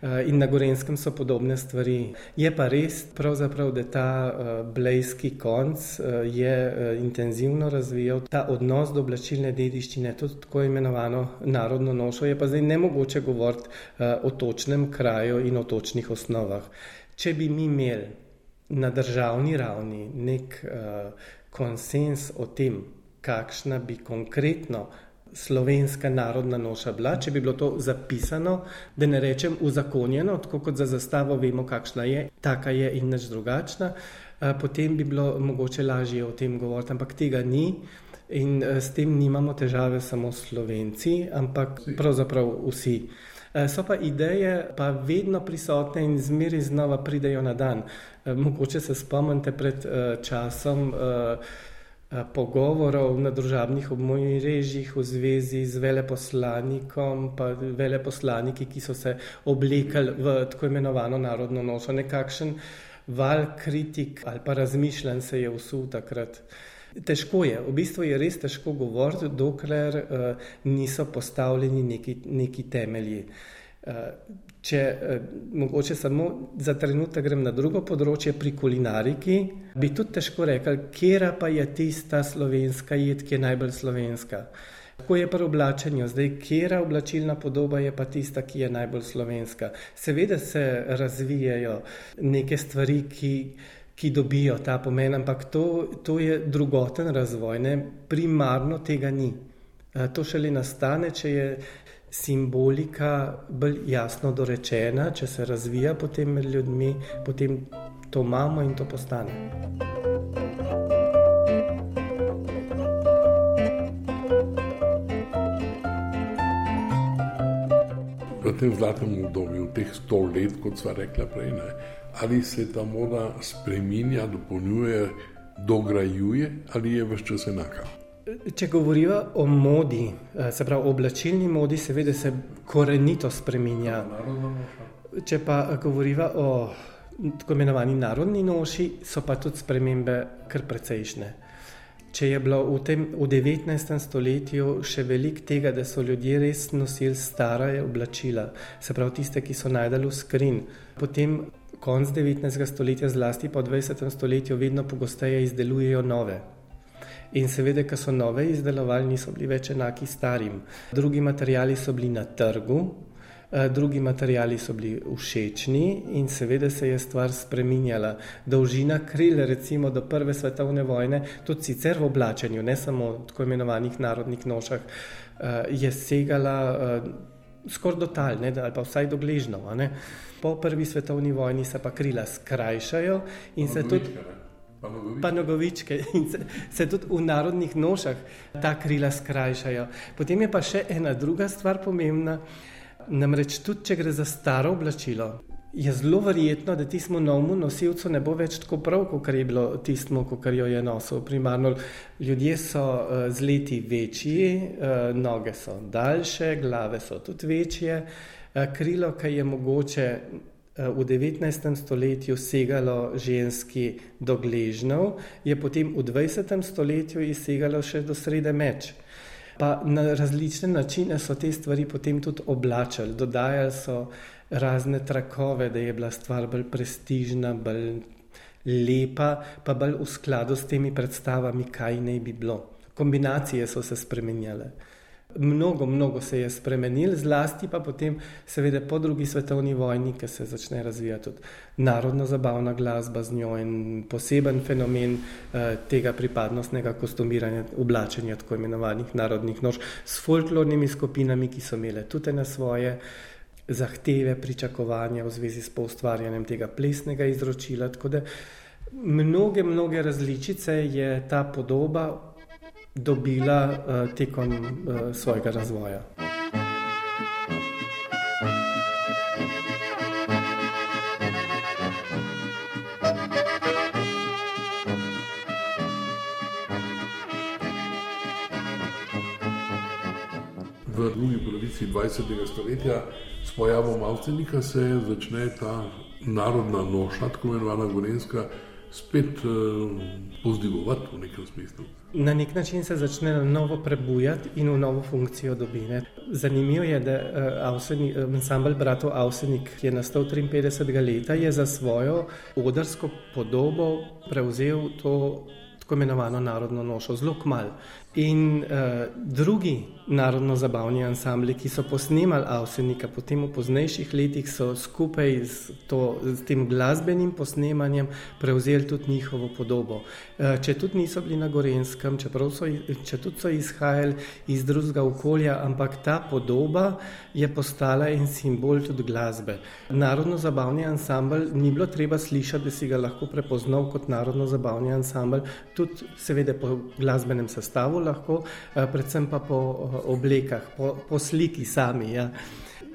Eh, in na Gorenskem so podobne stvari. Je pa res, da ta uh, blejski konc uh, je intenzivno razvijal ta odnos do oblačilne dediščine, tudi tako imenovano narodno nošo. Je pa zdaj ne mogoče govoriti o točnem kraju in o točnih osnovah. Če bi mi imeli na državni ravni nek konsens o tem, kakšna bi konkretno slovenska narodna noša bila, če bi bilo to zapisano, da ne rečem uzakonjeno, tako kot za zastavo vemo, kakšna je, taka je in nič drugačna, potem bi bilo mogoče lažje o tem govoriti, ampak tega ni. In s tem nimamo težave samo slovenci, ampak pravzaprav vsi. So pa ideje, pa vedno prisotne in zmeri znova pridejo na dan. Mogoče se spomnite pred časom. Eh, pogovorov na družabnih obmojih v zvezi z veleposlanikom, pa veleposlaniki, ki so se oblekali v tako imenovano narodno nošo. Nekakšen val kritik ali pa razmišljanj se je usul takrat. Težko je, v bistvu je res težko govoriti, dokler uh, niso postavljeni neki, neki temelji. Uh, Če eh, mogoče samo za trenutek grem na drugo področje, pri kulinariki, bi tudi težko rekel, kera pa je tista slovenska jed, ki je najbolj slovenska. Kako je pri oblačenju, zdaj, kera oblačilna podoba je pa tista, ki je najbolj slovenska. Seveda se razvijajo neke stvari, ki, ki dobijo ta pomen, ampak to, to je drugoten razvoj, ne? primarno tega ni. Eh, to šele nastane, če je simbolika bolj jasno dorečena, če se razvija potem med ljudmi, potem to imamo in to postane. V tem zlatem obdobju, v teh sto let, kot sva rekla prej, ne, ali se ta moda spremenja, dopolnjuje, dograjuje ali je vse čas enaka? Če govorimo o modi, eh, se pravi oblačilni modi, seveda se korenito spremenja. Če pa govorimo o tako imenovani narodni noši, so pa tudi spremembe kar precejšnje. Če je bilo v, tem, v 19. stoletju še veliko tega, da so ljudje res nosili stare oblačila, se pravi tiste, ki so najdali v skrin, potem konc 19. stoletja, zlasti pa v 20. stoletju, vedno pogosteje izdelujejo nove. In seveda, ker so nove izdelovali, niso bili več enaki starim. Drugi materiali so bili na trgu, Eh, drugi materiali so bili všečni in seveda se je stvar spreminjala. Dolžina kril, recimo do Prve svetovne vojne, tudi sicer v oblačenju, ne samo v tako imenovanih narodnih nošah, eh, je segala eh, skoraj do tal, ne, ali pa vsaj do gležnov. Po Prvi svetovni vojni se pa krila skrajšajo in se tudi. Pa nogovičke in se, se tudi v narodnih nošah ta krila skrajšajo. Potem je pa še ena druga stvar pomembna. Namreč tudi, če gre za staro oblačilo, je zelo verjetno, da tistemu novemu nosilcu ne bo več tako prav, kot je bilo tistemu, kar jo je nosil. Primarno ljudje so uh, z leti večji, uh, noge so daljše, glave so tudi večje, uh, krilo, ki je mogoče. V 19. stoletju segalo ženski do gležnjev, je potem v 20. stoletju izsegalo še do srede meč. Pa na različne načine so te stvari potem tudi oblačili, dodajali so razne trakove, da je bila stvar bolj prestižna, bolj lepa, pa bolj v skladu s temi predstavami, kaj naj bi bilo. Kombinacije so se spremenjale. Mnogo, mnogo se je spremenil, zlasti pa potem, seveda, po drugi svetovni vojni, ki se začne razvijati tudi narodno zabavna glasba z njo in poseben fenomen eh, tega pripadnostnega kostumiranja, oblačenja tako imenovanih narodnih nož s folklornimi skupinami, ki so imele tudi na svoje zahteve, pričakovanja v zvezi s poustvarjanjem tega plesnega izročila. Tako da mnoge, mnoge različice je ta podoba dobila uh, tekom uh, svojega razvoja. V drugi polovici 20. stoletja s pojavom Avstrijnika se začne ta narodna noša, tako imenovana Gorenska, spet uh, povzdigovati v nekem smislu. Na nek način se začne na novo prebujati in v novo funkcijo dobine. Zanimivo je, da uh, ansambl bratov Avsenik, ki je nastal 53. leta, je za svojo odrsko podobo prevzel to tako imenovano narodno nošo, zelo kmal. In uh, drugi narodno-zabavni ansambli, ki so posnemali Avsenika, potem v poznejših letih so skupaj z, to, z tem glasbenim posnemanjem prevzeli tudi njihovo podobo. Uh, če tudi niso bili na Gorenskem, so, če tudi so izhajali iz drugega okolja, ampak ta podoba je postala en simbol tudi glasbe. Narodno-zabavni ansambl ni bilo treba slišati, da si ga lahko prepoznal kot narodno-zabavni ansambl, tudi seveda po glasbenem sestavu lahko, uh, predvsem pa po oblekah, po, po sliki sami. Ja.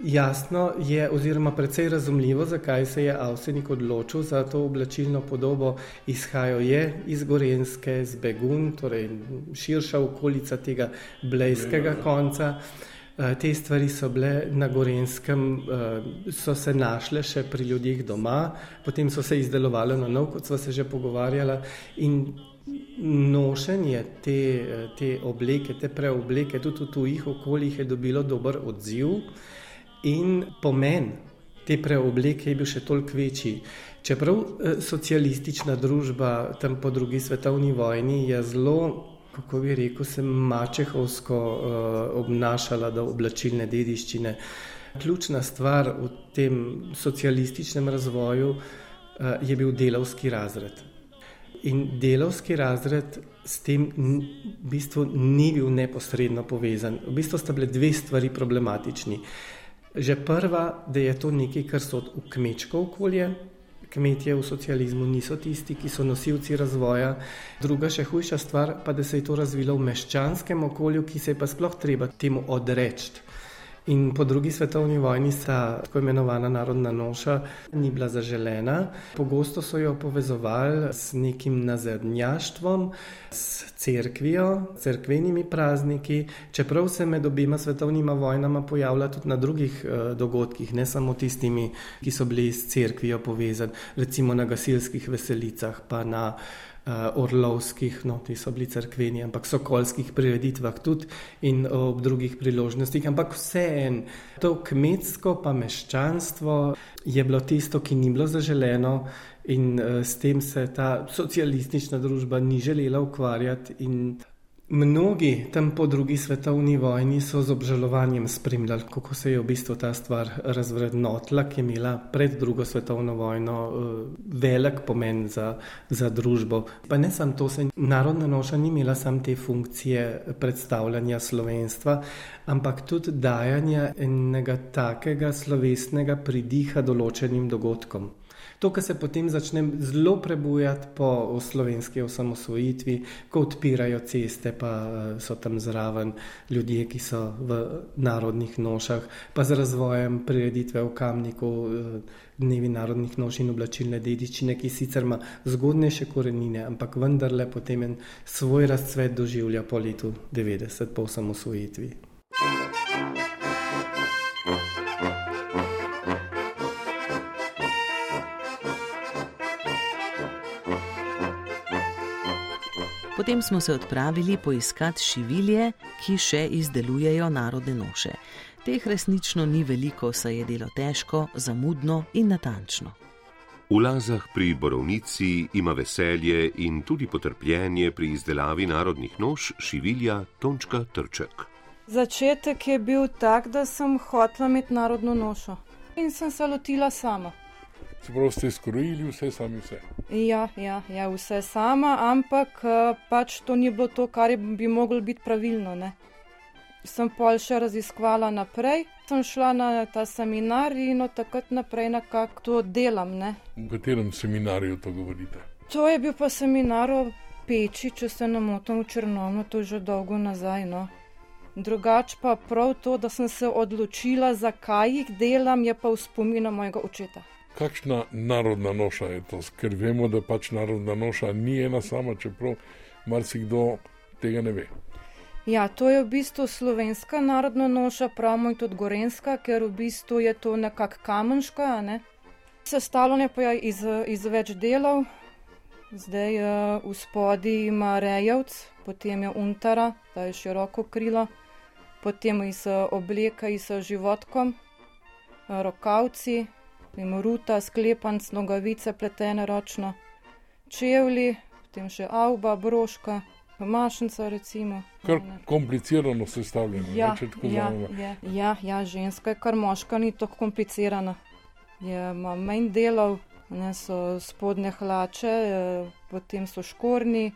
Jasno je, oziroma precej razumljivo, zakaj se je Avsenik odločil za to oblačilno podobo. Izhajajo je iz Gorenske, z Begun, torej širša okolica tega blejskega konca. Eh, te stvari so bile na Gorenskem, eh, so se našle še pri ljudeh doma, potem so se izdelovali na nov, kot smo se že pogovarjali. In nošenje te, te obleke, te preobleke, tudi v tujih okoljih je dobilo dober odziv in pomen te preobleke je bil še toliko večji. Čeprav eh, socialistična družba tam po drugi svetovni vojni je zelo, kako bi rekel, se mačehovsko uh, obnašala do oblačilne dediščine. Ključna stvar v tem socialističnem razvoju uh, je bil delavski razred. In delovski razred s tem v bistvu ni bil neposredno povezan. V bistvu sta bile dve stvari problematični. Že prva, da je to nekaj, kar so v kmečko okolje, kmetje v socializmu niso tisti, ki so nosilci razvoja. Druga, še hujša stvar, pa da se je to razvilo v meščanskem okolju, ki se je pa sploh treba temu odreči. In po drugi svetovni vojni ta tako imenovana narodna noša ni bila zaželena. Pogosto so jo povezovali s nekim nazadnjaštvom, s cerkvijo, cerkvenimi prazniki, čeprav se med obima svetovnima vojnama pojavlja tudi na drugih uh, dogodkih, ne samo tistimi, ki so bili s cerkvijo povezani, recimo na gasilskih veselicah, pa na orlovskih, no, ti so bili crkveni, ampak sokolskih prireditvah tudi in ob drugih priložnostih. Ampak vseeno, to kmetsko pa meščanstvo je bilo tisto, ki ni bilo zaželeno in s tem se ta socialistična družba ni želela ukvarjati. Mnogi tam po drugi svetovni vojni so z obžalovanjem spremljali, kako se je v bistvu ta stvar razvrednotila, ki je imela pred drugo svetovno vojno uh, velik pomen za, za družbo. Pa ne samo to, se narodna noša ni imela samo te funkcije predstavljanja slovenstva, ampak tudi dajanja enega takega slovesnega pridiha določenim dogodkom. To, kar se potem začne zelo prebujati po slovenski osamosvojitvi, ko odpirajo ceste, pa eh, so tam zraven ljudje, ki so v narodnih nošah, pa z razvojem prireditve v Kamniku, eh, dnevi narodnih noš in oblačilne dediščine, ki sicer ima zgodnejše korenine, ampak vendarle potem en svoj razcvet doživlja po letu 90, po osamosvojitvi. Potem smo se odpravili poiskat šivilje, ki še izdelujejo narodne noše. Teh resnično ni veliko, saj je delo težko, zamudno in natančno. V Lazah pri Borovnici ima veselje in tudi potrpljenje pri izdelavi narodnih noš šivilja Tončka Trček. Začetek je bil tak, da sem hotela imeti narodno nošo in sem se lotila sama. Se pravi, ste skrojili vse sami vse. Ja, ja, ja, vse sama, ampak eh, pač to ni bilo to, kar bi moglo biti pravilno. Ne? Sem pol še raziskvala naprej, sem šla na ta seminar in od takrat naprej nekako to delam. Ne? V katerem seminarju to govorite? To je bil pa seminar o peči, če se ne motim v Črnomu, to je že dolgo nazaj. No? Drugač pa prav to, da sem se odločila, zakaj jih delam, je pa v spominu mojega očeta kakšna narodna noša je to, ker vemo, da pač narodna noša ni ena sama, čeprav marsikdo tega ne ve. Ja, to je v bistvu slovenska narodna noša, pravimo tudi gorenska, ker v bistvu je to nekako kamenška. Ne? Sestavljanje pa je iz, iz več delov. Zdaj uh, v spodi ima rejavc, potem je untara, ta je široko krilo, potem iz uh, obleka iz uh, životkom, rokavci, Vemo, ruta, sklepanc, nogavice pletene ročno, čevlji, potem še avba, broška, mašnica recimo. Kar komplicirano sestavljeno, ja, če tako ja, znamo. Ja, ja, ženska je kar moška, ni tako komplicirana. Je, ima manj delov, ne so spodne hlače, eh, potem so škorni,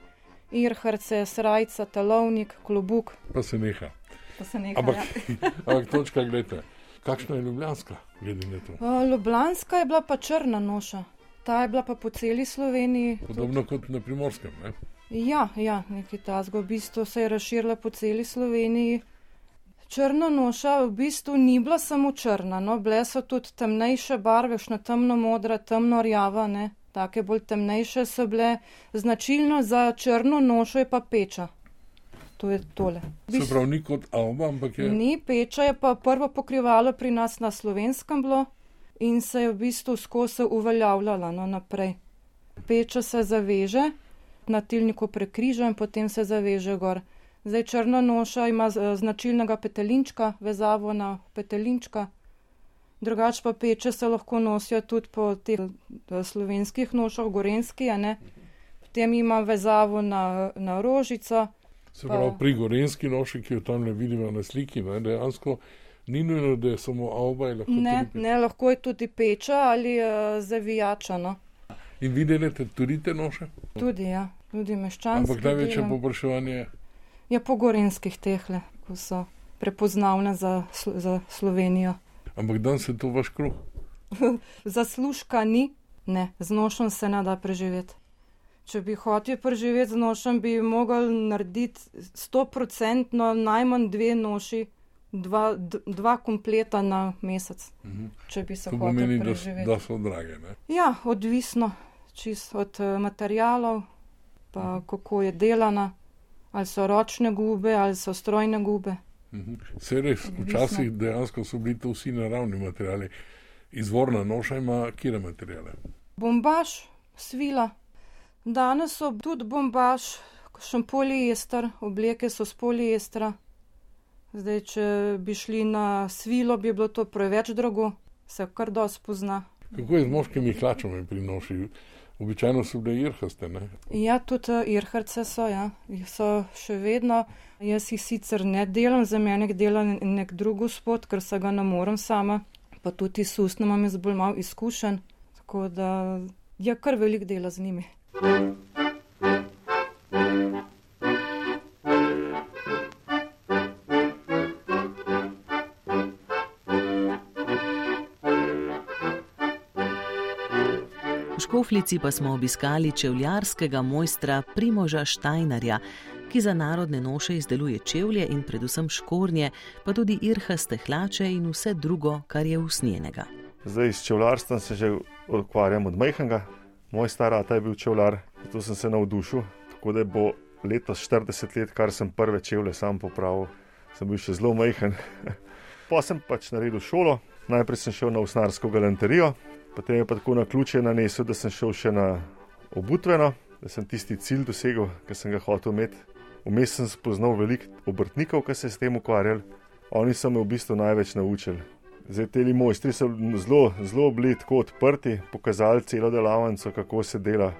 irharce, srajca, talovnik, klobuk. Pa se neha. Pa se neha Ampak, ja. ampak točka, gledajte. Kakšna je ljubljanska, glede na to? Uh, Ljubljanska je bila pa črna noša, ta je bila pa po celi Sloveniji. Podobno kot na primorskem. Ne? Ja, ja nekaj tasga, v bistvu se je razširila po celi Sloveniji. Črna noša v bistvu ni bila samo črna, no, bile so tudi temnejše barve, šno temno modra, temno rjava, ne, take bolj temnejše so bile. Značilno za črno nošo je pa peča to je tole. Se pravi, ni kot Alba, ampak je. Ni peča, je pa prvo pokrivalo pri nas na slovenskem bilo in se je v bistvu skozi uveljavljala no, naprej. Peča se zaveže, na tilniku prekriža in potem se zaveže gor. Zdaj črna noša ima značilnega petelinčka, vezavo na petelinčka. Drugač pa peče se lahko nosijo tudi po teh eh, slovenskih nošah, gorenski, a ne. Potem ima vezavo na, na rožico. Se pravi, pri gorenski noši, ki jo tam ne vidimo na sliki, ne, dejansko ni nujno, da je samo avba. Je lahko, ne, tudi ne, lahko je tudi peča ali uh, zavijača. No. In vidite tudi te noše? Tudi, ja, tudi meščanske. Ampak največje popraševanje je? Ja, po gorenskih tehle, ko so prepoznavne za, za Slovenijo. Ampak dan se to vaš kruh? Zaslužka ni, ne, z nošom se ne da preživeti. Če bi hotel preživeti z nošem, bi mogel narediti 100% najmanj dve noši, dva, dva kompleta na mesec. Mhm. Če bi se hotel pomeni, da, preživeti. da so drage. Ne? Ja, odvisno čist od uh, materijalov, pa kako je delana, ali so ročne gube, ali so strojne gube. Mhm. Se res, včasih dejansko so bili to vsi naravni materiali. Izvorna noša ima kire materijale? Bombaž, svila, Danes so tudi bombaž, še poliester, obleke so s poliestra. Zdaj, če bi šli na svilo, bi bilo to preveč drago, se kar dosti pozna. Kako je z moškimi hlačami pri noši? Običajno so bile irhaste. Ne? Ja, tudi irharce so, ja. so še vedno. Jaz jih sicer ne delam, za mene dela nek drug gospod, ker se ga ne morem sama, pa tudi s ustnom imam jaz bolj malo izkušen, tako da je kar velik dela z njimi. Škoflici pa smo obiskali čevljarskega mojstra Primoža Štajnarja, ki za narodne noše izdeluje čevlje in predvsem škornje, pa tudi irhaste hlače in vse drugo, kar je usnjenega. Zdaj s čevljarstvom se že ukvarjam od majhnega. Moj star ata je bil čevljar, zato sem se navdušil. Tako da bo letos 40 let, kar sem prve čevlje sam popravil, sem bil še zelo majhen. pa sem pač naredil šolo, najprej sem šel na usnarsko galanterijo, potem je pa tako na ključe nanesel, da sem šel še na obutveno, da sem tisti cilj dosegel, ki sem ga hotel imeti. Vmes sem spoznal veliko obrtnikov, ki se s tem ukvarjali, oni so me v bistvu največ naučili. Zdaj, te mojstri so zelo, zelo bili tako odprti, pokazali celo delavnico, kako se dela.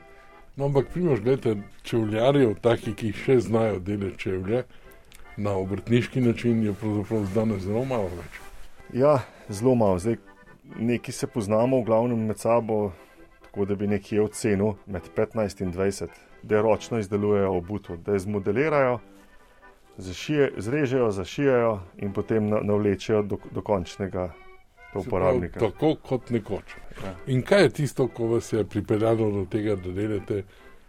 No, ampak, primož, gledite, čevljarjev, taki, ki še znajo delati čevlje na obrtniški način, je pravzaprav danes zelo malo več. Ja, zelo malo. Zdaj, neki se poznamo, v glavnem med sabo, tako da bi nekje ocenil med 15 in 20 da ročno izdelujejo obuto, da jo zmodelirajo, zašije, zrežejo, zašijajo in potem navlečejo do, do končnega uporabnika. Pravi, tako kot nekoč. Ja. In kaj je tisto, ko vas je pripeljalo do tega, da delate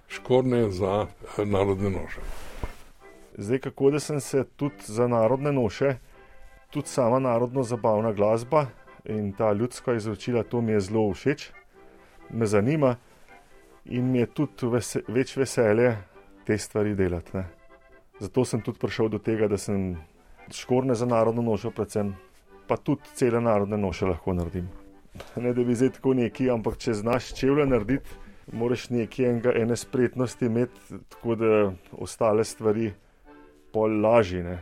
škorne za eh, narodne noše? Zdaj, kako da sem se tudi za narodne noše, tudi sama narodno zabavna glasba in ta ljudska izročila, to mi je zelo všeč, me zanima in mi je tudi vese, več veselje te stvari delati. Ne. Zato sem tudi prišel do tega, da sem škorne za narodno nošo, predvsem pa tudi cele narodne noše lahko naredim. Ne da bi zdaj tako neki, ampak če znaš čevlje narediti, moraš nekaj enega, ene spretnosti imeti, tako da ostale stvari pol lažje. Ne.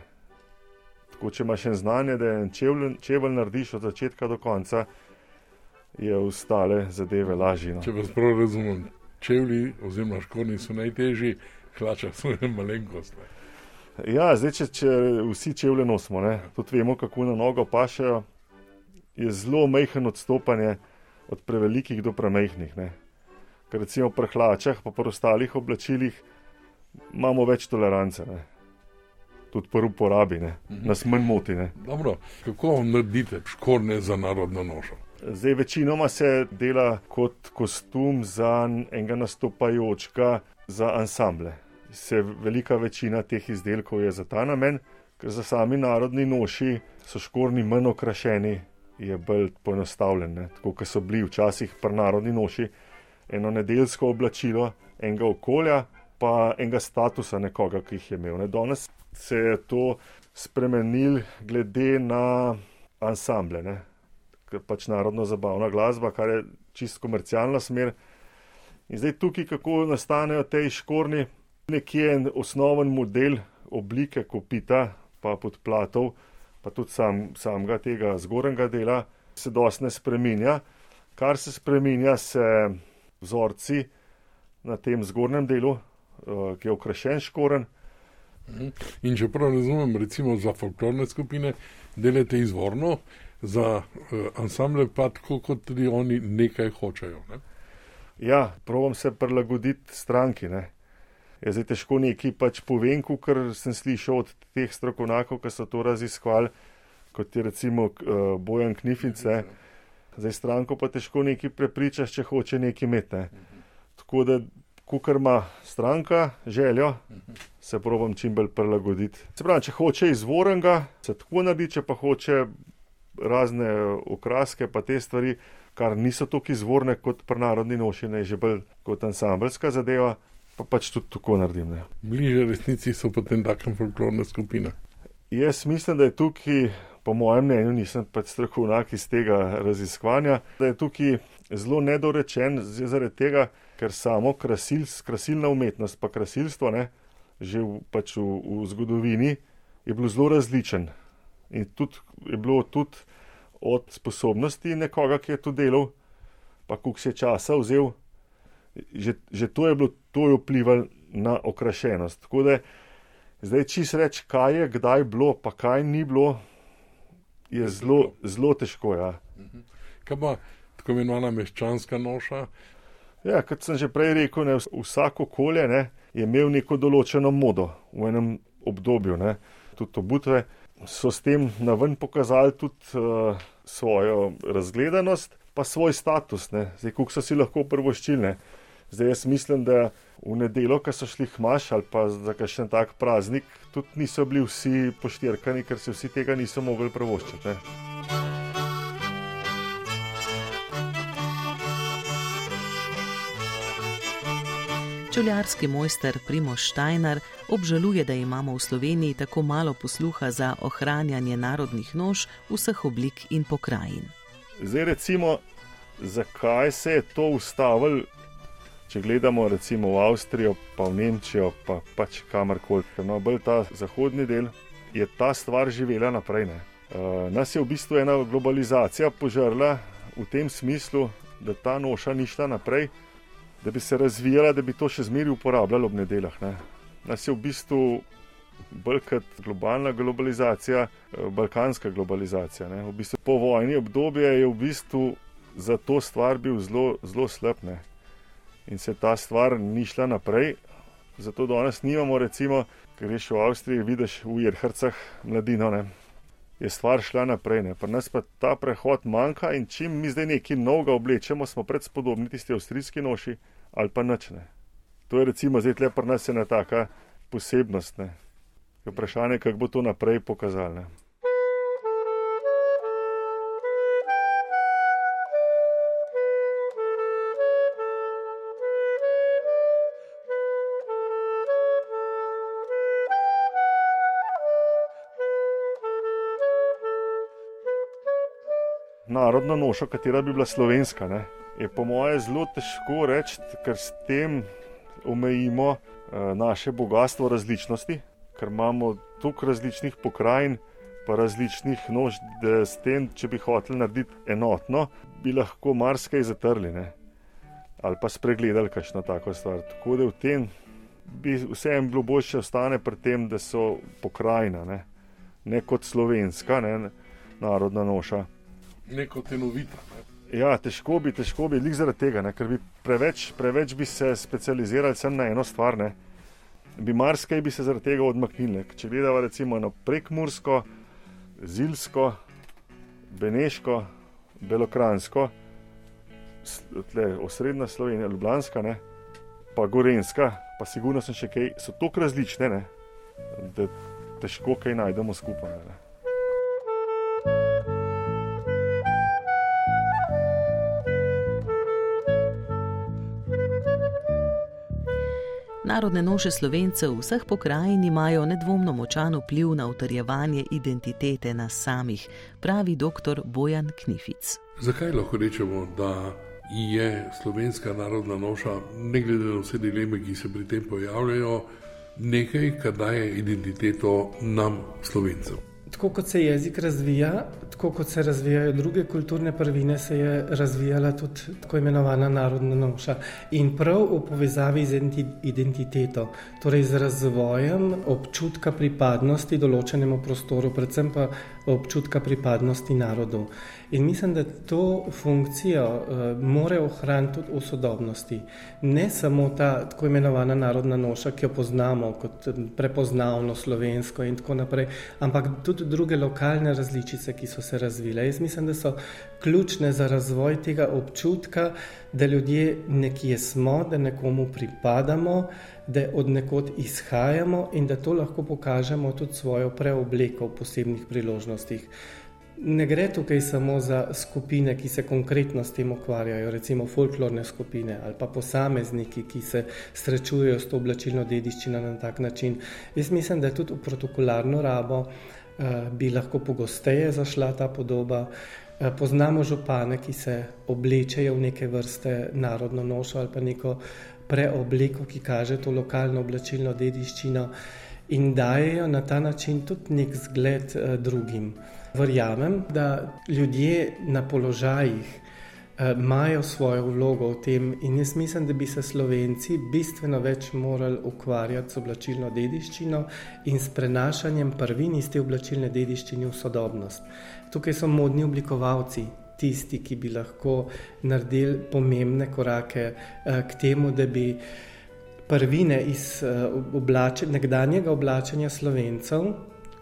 Tako če imaš en znanje, da en čevlj, čevlj narediš od začetka do konca, je ostale zadeve lažje. No. Če vas prav razumem, čevlji, oziroma škorni so najtežji, hlača so jim malenkost. Ja, zdaj, če, če vsi čevlje nosimo, ne, tudi vemo, kako na nogo pašejo, je zelo majhen odstopanje od prevelikih do premajhnih. Ne. Ker recimo pri hlačah, pa pri ostalih oblačilih imamo več tolerance. Ne. Tudi pri uporabi, ne. Mhm. nas manj moti. Ne. Dobro, kako naredite škorne za narodno nošo? Zdaj, večinoma se dela kot kostum za enega nastopajočega, za ansamble. Se velika večina teh izdelkov je za ta namen, ker za sami narodni noši so škorni manj okrašeni, je bolj poenostavljen. Tako kot so bili včasih pri narodni noši, eno nedeljsko oblačilo, enega okolja, pa enega statusa nekoga, ki jih je imel. Ne. Danes se je to spremenil glede na ansamble. Ne pač narodno zabavna glasba, kar je čisto komercialna smer. In zdaj tukaj, kako nastanejo te škorni, nekje en osnoven model oblike kopita, pa podplatov, pa tudi sam, samega tega zgornjega dela, se dosti ne spreminja. Kar se spreminja, se vzorci na tem zgornjem delu, eh, ki je okrašen škoren. Mhm. In če prav razumem, recimo za folklorne skupine, delate izvorno, za uh, ansamble, pa tako kot tudi oni nekaj hočejo. Ne? Ja, probujem se prilagoditi stranki. Ne? Je zdaj težko nekaj pač povem, kar sem slišal od teh strokovnjakov, ki so to raziskovali, kot je recimo uh, Bojan Knifice. Zdaj stranko pa težko nekaj prepričaš, če hoče nekaj imeti. Ne? Tako da, kar ima stranka željo, se probujem čim bolj prilagoditi. Se pravi, če hoče izvorenega, se tako naredi, če pa hoče razne okraske, pa te stvari, kar niso tako izvorne kot pri narodni noši, ne že bolj kot ansambelska zadeva, pa pač tudi tako naredim. Ne. Bliže resnici so potem takem folklorne skupine. Jaz mislim, da je tukaj, po mojem mnenju, nisem pač strokovnjak iz tega raziskovanja, da je tukaj zelo nedorečen zaradi tega, ker samo krasil, krasilna umetnost, pa krasilstvo, ne, že v, pač v, v zgodovini, je bilo zelo različen. In tudi je bilo tudi od sposobnosti nekoga, ki je to delal, pa koliko se je časa vzel, že, že to je bilo, to je vplivalo na okrašenost. Tako da zdaj čist reči, kaj je, kdaj bilo, pa kaj ni bilo, je zelo, zelo težko. Ja. Kaj pa tako imenovana meščanska noša? Ja, kot sem že prej rekel, ne, vsak okolje ne, je imel neko določeno modo v enem obdobju. Ne. Tudi obutve so s tem na ven pokazali tudi uh, svojo razgledanost, pa svoj status, ne. zdaj, kako so si lahko prvoščilne. Zdaj jaz mislim, da v nedelo, ko so šli hmaš ali pa za kakšen tak praznik, tudi niso bili vsi poštirkani, ker si vsi tega niso mogli prvoščiti. Ne. Čuljarski mojster Primo Štajnar obžaluje, da imamo v Sloveniji tako malo posluha za ohranjanje narodnih nož vseh oblik in pokrajin. Zdaj recimo, zakaj se je to ustavilo, če gledamo recimo v Avstrijo, pa v Nemčijo, pa pač kamorkoli, no, bolj ta zahodni del je ta stvar živela naprej. Ne. Uh, nas je v bistvu ena globalizacija požrla v tem smislu, da ta noša ni šla naprej, da bi se razvijala, da bi to še zmeraj uporabljali ob nedeljah. Ne. Nas je v bistvu bolj kot globalna globalizacija, balkanska globalizacija. Ne. V bistvu po vojni obdobje je v bistvu za to stvar bil zelo, zelo slab. Ne. In se ta stvar ni šla naprej, zato danes nimamo, recimo, ker reš v Avstriji, vidiš v Jerhrcah mladino. Ne je stvar šla naprej. Pri nas pa ta prehod manjka in čim mi zdaj nekaj novega oblečemo, smo predspodobni tisti avstrijski noši ali pa načne. To je recimo zdaj le pri nas ena taka posebnost. Vprašanje je, kako bo to naprej pokazalo. Narodna noša, katera bi bila slovenska. Ne? Je po mojem zelo težko reči, ker s tem omejimo uh, naše bogatstvo različnosti, ker imamo toliko različnih pokrajin, pa različnih nož, da s tem, če bi hoteli narediti enotno, bi lahko marsikaj zatrli ne? ali pa spregledali kakšno tako stvar. Tako da v tem bi vseeno bilo boljše ostane pri tem, da so pokrajina, ne, ne kot slovenska, ne, narodna noša neko tenovito. Ne. Ja, težko bi, težko bi, lik zaradi tega, ne, ker bi preveč, preveč bi se specializirali samo na eno stvar. Ne. Bi marsikaj bi se zaradi tega odmaknili. Če gledamo recimo na prekmursko, zilsko, beneško, belokransko, tle, osrednja Slovenija, ljubljanska, ne, pa gorenska, pa sigurno sem še kaj, so tako različne, ne, da težko kaj najdemo skupaj. Ne. Narodne noše slovencev vseh pokrajin imajo nedvomno močan vpliv na utrjevanje identitete nas samih, pravi dr. Bojan Knific. Zakaj lahko rečemo, da je slovenska narodna noša, ne glede na vse dileme, ki se pri tem pojavljajo, nekaj, kar daje identiteto nam, slovencem? Tako kot se jezik razvija, tako kot se razvijajo druge kulturne prvine, se je razvijala tudi tako imenovana narodna noša. In prav v povezavi z identiteto, torej z razvojem občutka pripadnosti določenemu prostoru, predvsem pa občutka pripadnosti narodu. In mislim, da to funkcijo uh, more ohraniti tudi v sodobnosti. Ne samo ta tako imenovana narodna noša, ki jo poznamo kot prepoznavno slovensko in tako naprej, ampak tudi druge lokalne različice, ki so se razvile. Jaz mislim, da so ključne za razvoj tega občutka, da ljudje nekje smo, da nekomu pripadamo, da od nekod izhajamo in da to lahko pokažemo tudi svojo preobleko v posebnih priložnostih. Ne gre tukaj samo za skupine, ki se konkretno s tem ukvarjajo, recimo folklorne skupine ali pa posamezniki, ki se srečujejo s to oblačilno dediščino na tak način. Jaz mislim, da tudi v protokolarno rabo bi lahko pogosteje zašla ta podoba. Poznamo župane, ki se oblečejo v neke vrste narodno nošo ali pa neko preobleko, ki kaže to lokalno oblačilno dediščino in dajejo na ta način tudi nek zgled drugim. Verjamem, da ljudje na položajih imajo svojo vlogo v tem in jaz mislim, da bi se Slovenci bistveno več morali ukvarjati z oblačilno dediščino in s prenašanjem prvin iz te oblačilne dediščine v sodobnost. Tukaj so modni oblikovalci. Tisti, ki bi lahko naredili pomembne korake k temu, da bi prvine iz oblačen, nekdanjega oblačenja slovencev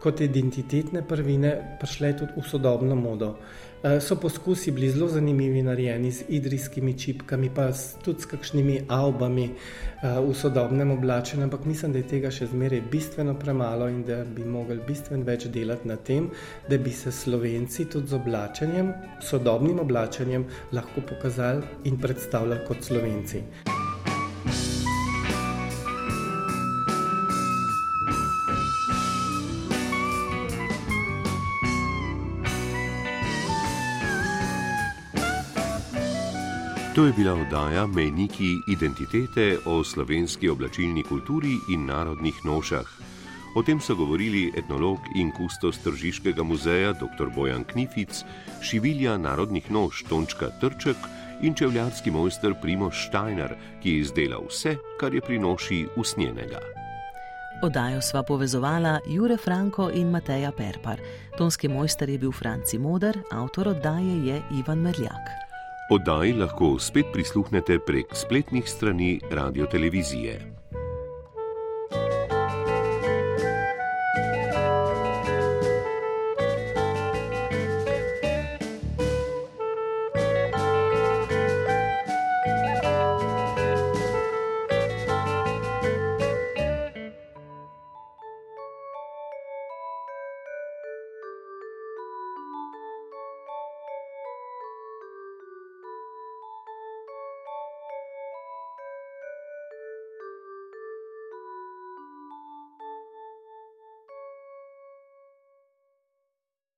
kot identitetne prvine prišle tudi v sodobno modo. So poskusi bili zelo zanimivi, narejeni z idrijskimi čipkami, pa tudi s kakšnimi avbami v sodobnem oblačenju, ampak mislim, da je tega še zmeraj bistveno premalo in da bi mogli bistveno več delati na tem, da bi se Slovenci tudi z oblačenjem, sodobnim oblačenjem, lahko pokazali in predstavljali kot Slovenci. To je bila oddaja Mejniki identitete o slovenski oblačilni kulturi in narodnih nošah. O tem so govorili etnolog in kustos Tržiškega muzeja dr. Bojan Knific, šivilja narodnih noš Tončka Trček in čevljarski mojster Primoš Štajner, ki je izdelal vse, kar je pri noši usnjenega. Oddajo sva povezovala Jure Franko in Mateja Perpar. Tonski mojster je bil Franci Moder, avtor oddaje je Ivan Merljak. Oddaji lahko spet prisluhnete prek spletnih strani Radio Televizije.